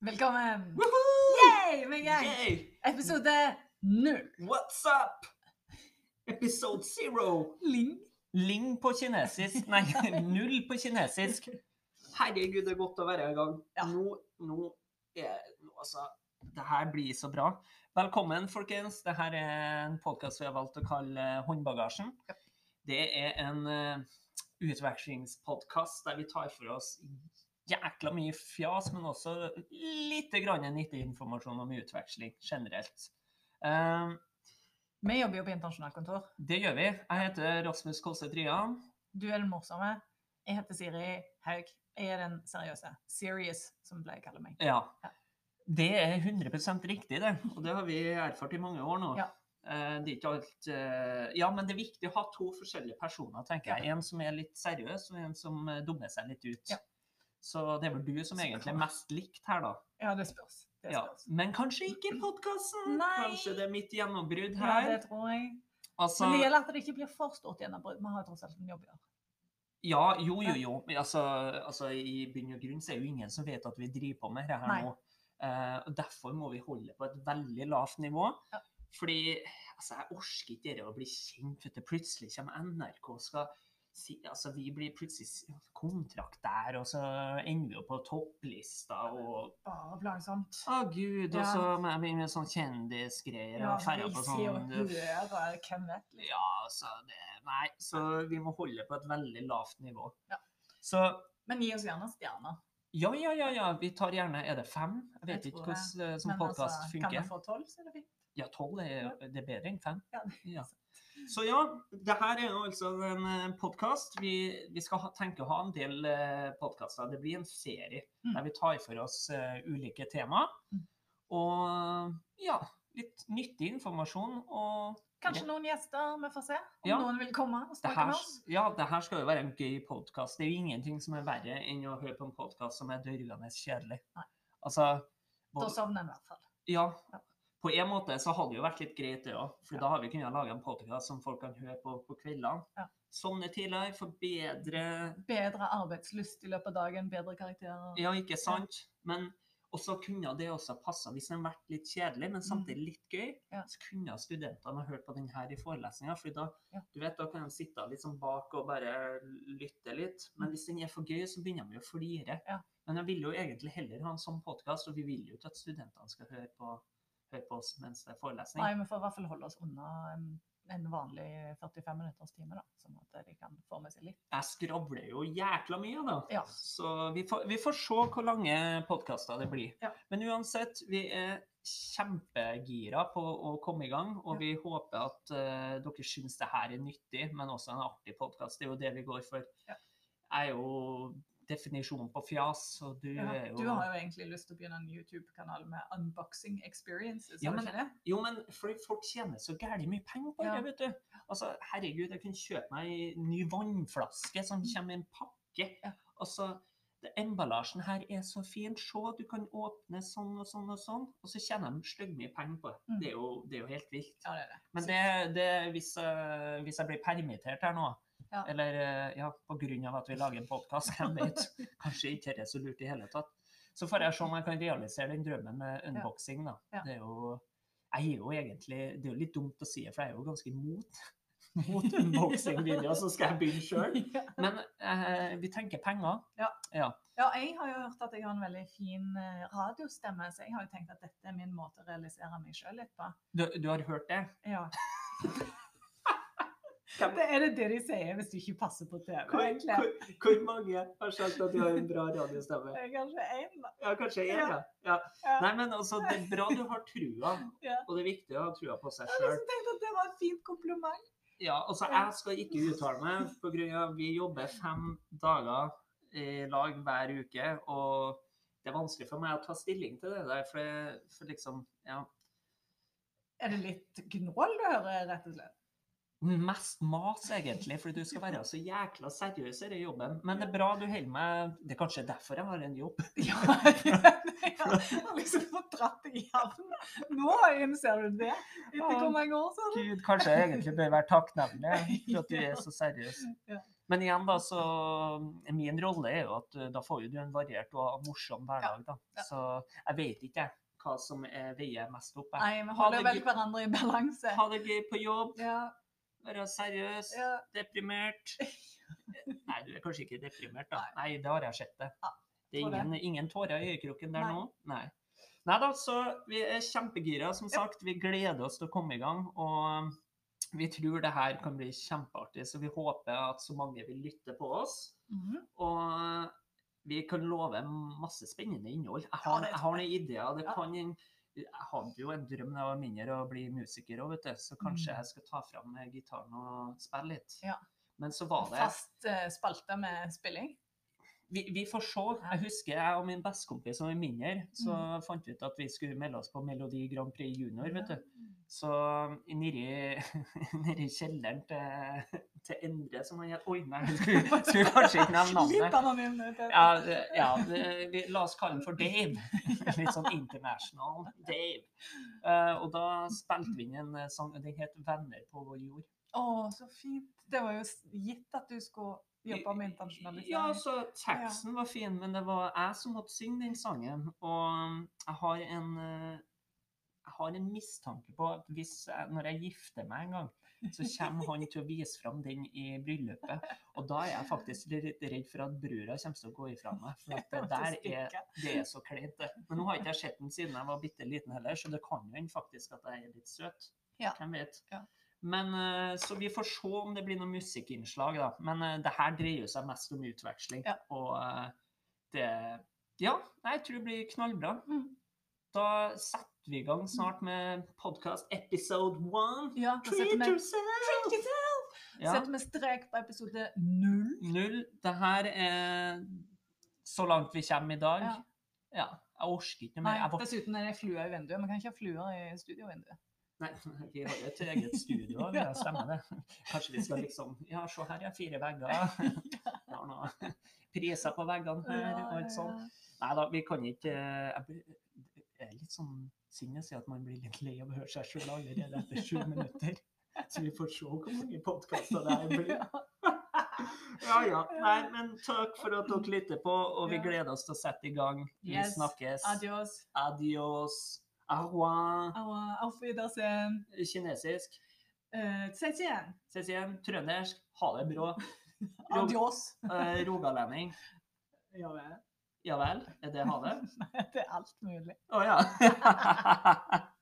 Velkommen! Woohoo! Yay, med gang! Yay! Episode null. What's up? Episode zero. Ling. Ling på kinesisk. Nei, null på kinesisk. Herregud, det er godt å være i gang. Ja. Nå, nå er nå, Altså, det her blir så bra. Velkommen, folkens. Dette er en podkast vi har valgt å kalle Håndbagasjen. Det er en uh, utvekslingspodkast der vi tar for oss jækla mye fjas, men også litt grann nyttig informasjon om utveksling generelt. Um, Vi jobber jo på internasjonalt kontor. det gjør vi. Jeg heter Rasmus Kolse Drian. Du er den morsomme. Jeg heter Siri Haug. Jeg er den seriøse. Serious, som du pleier å kalle meg. Ja. Ja. Det er 100% riktig, det. Og det har vi erfart i mange år nå. Ja. Eh, Det er ikke alt eh, Ja, men det er viktig å ha to forskjellige personer, tenker jeg. En som er litt seriøs, og en som eh, dummer seg litt ut. Ja. Så det er vel du som egentlig er mest likt her, da. Ja, det spørs. Det Ja. Men kanskje ikke podkasten. Nei. Kanskje det er mitt gjennombrudd Ja, her. det tror jeg. Altså, Men det gjelder at det ikke blir for stort gjennombrudd. Vi har tross alt en jobb å gjøre. Ja, jo, jo, jo. Altså, altså, I bunn og grunn så er jo ingen som vet at vi driver på med det her Nei. nå. Uh, og Derfor må vi holde på et veldig lavt nivå. Ja. Fordi altså, jeg orker ikke det å bli kjent. Vet du. Plutselig kommer NRK og skal altså, Vi blir plutselig kontrakt der, og så ender vi jo på topplista og Bare plagsomt. Å, gud. Og så må vi med sånn kjendisgreier Ja, og ferja på sånn høre, hvem vet. liksom. Ja, så det Nei. Så vi må holde på et veldig lavt nivå. Ja. Så Men gi oss gjerne stjerner. ja, ja, ja, ja. Vi tar gjerne Er det fem? Jeg vet Jeg ikke hvordan som podkast altså, kan vi få tolv, så er det fint. Ja, tolv er, det er bedre enn fem. Ja. Ja. Så ja, det her er jo altså en podkast. Vi, vi skal ha, tenke å ha en del uh, podkaster. Det blir en serie Mm. der vi tar for oss uh, ulike tema. Mm. Og ja, litt nyttig informasjon og Kanskje noen gjester, vi får se. Om Ja. noen vil komme og snakke med oss. ja, det her skal jo være en gøy podkast. Det er jo ingenting som er verre enn å høre på en podkast som er dørgende kjedelig. Nei. Altså, Da sovner en i hvert fall. ja, Ja. På en måte så hadde det jo vært litt greit det òg, for Ja. da har vi kunnet lage en podkast som folk kan høre på på kveldene. Ja. Sovne tidligere, få bedre Bedre arbeidslyst i løpet av dagen, bedre karakterer. Ja, ikke sant? Men også kunne det også passa hvis den vært litt kjedelig, men samtidig litt gøy. Mm. Ja. Så kunne studentene ha hørt på den her i forelesninga. For da, du vet, da kan de sitte litt sånn bak og bare lytte litt. Men hvis den er for gøy, så begynner de å flire. Mm. Ja. Men jeg vil jo egentlig heller ha en sånn podkast, og vi vil jo ikke at studentene skal høre på, høre på oss mens det er forelesning. Nei, vi får i hvert fall holde oss unna en, vanlig 45 minutters time, da. Sånn at de kan få med seg litt. Jeg skravler jo jækla mye, da. Ja. Så vi får, vi får se hvor lange podkaster det blir. Ja. Men uansett, vi er kjempegira på å komme i gang, og Ja. vi håper at uh, dere syns det her er nyttig, men også en artig podkast. Det er jo det vi går for. Ja. Jeg er jo definisjonen på fjas, og du Ja, er jo Du har jo egentlig lyst til å begynne en YouTube-kanal med unboxing experiences, Ja, men- det? Jo, men fordi folk tjener så gærent mye penger på Ja. det, vet du. Altså, herregud, jeg kunne kjøpe meg ei ny vannflaske som kommer i en pakke. Ja. Altså, det, emballasjen her er så fin. Se, du kan åpne sånn og sånn og sånn. Og så tjener de stygg mye penger på det. Mm. Det, er jo, det er jo helt vilt. Ja, det er det. Men det, det hvis, uh, hvis jeg blir permittert her nå, Ja. eller eh, ja, av at vi lager en podkast, hvem vet, kanskje ikke det er så lurt i hele tatt, så får jeg se om jeg kan realisere den drømmen med unboxing, da. Ja. Det er jo Jeg er jo egentlig Det er jo litt dumt å si det, for jeg er jo ganske imot mot unboxing-videoer, så skal jeg begynne sjøl. Men eh, vi tenker penger. Ja. ja. Ja, jeg har jo hørt at jeg har en veldig fin eh, radiostemme, så jeg har jo tenkt at dette er min måte å realisere meg sjøl litt på. Du, du har hørt det? Ja. Det er det det de sier hvis du ikke passer på TV, Hvor, hvor, hvor mange har sagt at du har en bra radiostemme? Kanskje én, da. Ja, kanskje én, Ja. ja. ja. Nei, men altså, det er bra du har trua, og det er viktig å ha trua på seg Jeg sjøl. liksom tenkt at det var et fint kompliment. Ja, altså, jeg skal ikke uttale meg, på grunn av vi jobber fem dager i lag hver uke, og det er vanskelig for meg å ta stilling til det der, for, for liksom, ja, Er det litt gnål du hører, rett og slett? Mest mas, egentlig, for du skal være så jækla seriøs i den jobben. Men det er bra du holder meg Det er kanskje derfor jeg har en jobb. Ja, jeg har liksom fått dratt det i havn. Nå innser du det. Etter hvor mange år, sa? Gud, kanskje jeg egentlig bør være takknemlig for at du er så seriøs. Men igjen, da, så Min rolle er jo at eh, da får du en variert og morsom hverdag, da. Så jeg vet ikke jeg, hva som er, veier mest opp. Nei, vi holder vel hverandre i balanse. Ha det gøy på jobb, Ja, være seriøs, ja. deprimert. Nei, du er kanskje ikke deprimert, da. Nei, det har jeg sett det. Ja, Det er ingen, ingen tårer i øyekroken der Nei. nå? Nei. Nei da, så vi er kjempegira, som sagt. Vi gleder oss til å komme i gang. Og vi tror det her kan bli kjempeartig, så vi håper at så mange vil lytte på oss. Mhm. Og vi kan love masse spennende innhold. Jeg har, jeg har noen ideer. Det kan, jeg hadde jo en drøm da jeg var mindre å bli musiker òg, vet du. Så kanskje Mm. jeg skal ta fram gitaren og spille litt. Ja. Men så var det Fast uh, spalte med spilling. vi, vi får se. Jeg husker jeg og min bestekompis som var mindre, så fant vi ut at vi skulle melde oss på Melodi Grand Prix Junior, vet du. Så nedi, nedi kjelleren til, til Endre, som han het Oi, nei, skulle, skulle kanskje ikke nevne navnet. Ja, ja det, vi, la oss kalle han for Dave. Litt sånn international Dave. Uh, og da spilte vi inn en eh, sang, den het 'Venner på vår jord'. Å, så fint. Det var jo gitt at du skulle jobbe med internasjonalisering. Ja, så teksten var fin, men det var jeg som måtte synge den sangen. Og jeg har en eh, jeg har en mistanke på at hvis når jeg gifter meg en gang, så kommer han til å vise fram den i bryllupet. Og da er jeg faktisk litt redd for at brura kommer til å gå ifra meg. For det der er, det er så kleint, det. Men nå har ikke jeg sett den siden jeg var bitte liten heller, så det kan jo hende faktisk at jeg er litt søt. Ja. Hvem vet. Ja. Men, eh, så vi får se om det blir noe musikkinnslag, da. Men eh, det her dreier seg mest om utveksling. Ja. Og eh, det Ja, jeg tror det blir knallbra. Mm. Da setter vi i gang snart med podkast episode one. Ja, Treat setter yourself! Treat yourself! Ja. setter vi strek på episode null. Null. Det her er så langt vi kommer i dag. Ja. Ja. Jeg orker ikke mer. Jeg var- dessuten er det flua i vinduet. Man kan ikke ha fluer i studiovinduet. Nei, vi har jo et eget studio, det stemmer det. Kanskje vi skal liksom Ja, se her ja. fire vegger. Vi har noen priser på veggene her og alt sånt. Nei da, vi kan ikke eh, Jeg er litt sånn å si at man blir litt lei av å høre seg sjøl allerede etter sju minutter. Så vi får se hvor mange podkaster det her blir. Ja ja. Nei, men takk for at dere lytter på, og vi gleder oss til å sette i gang. Vi Yes. snakkes. Adios. Adios. Au revoir. Auf Wiedersehen. Kinesisk. Uh, Zaijian. Ses. Trøndersk. Ha det bra. Adios. eh, Rogalending. Ja vel. Ja vel? Er det havet? Nei, Det er alt mulig. Å ja.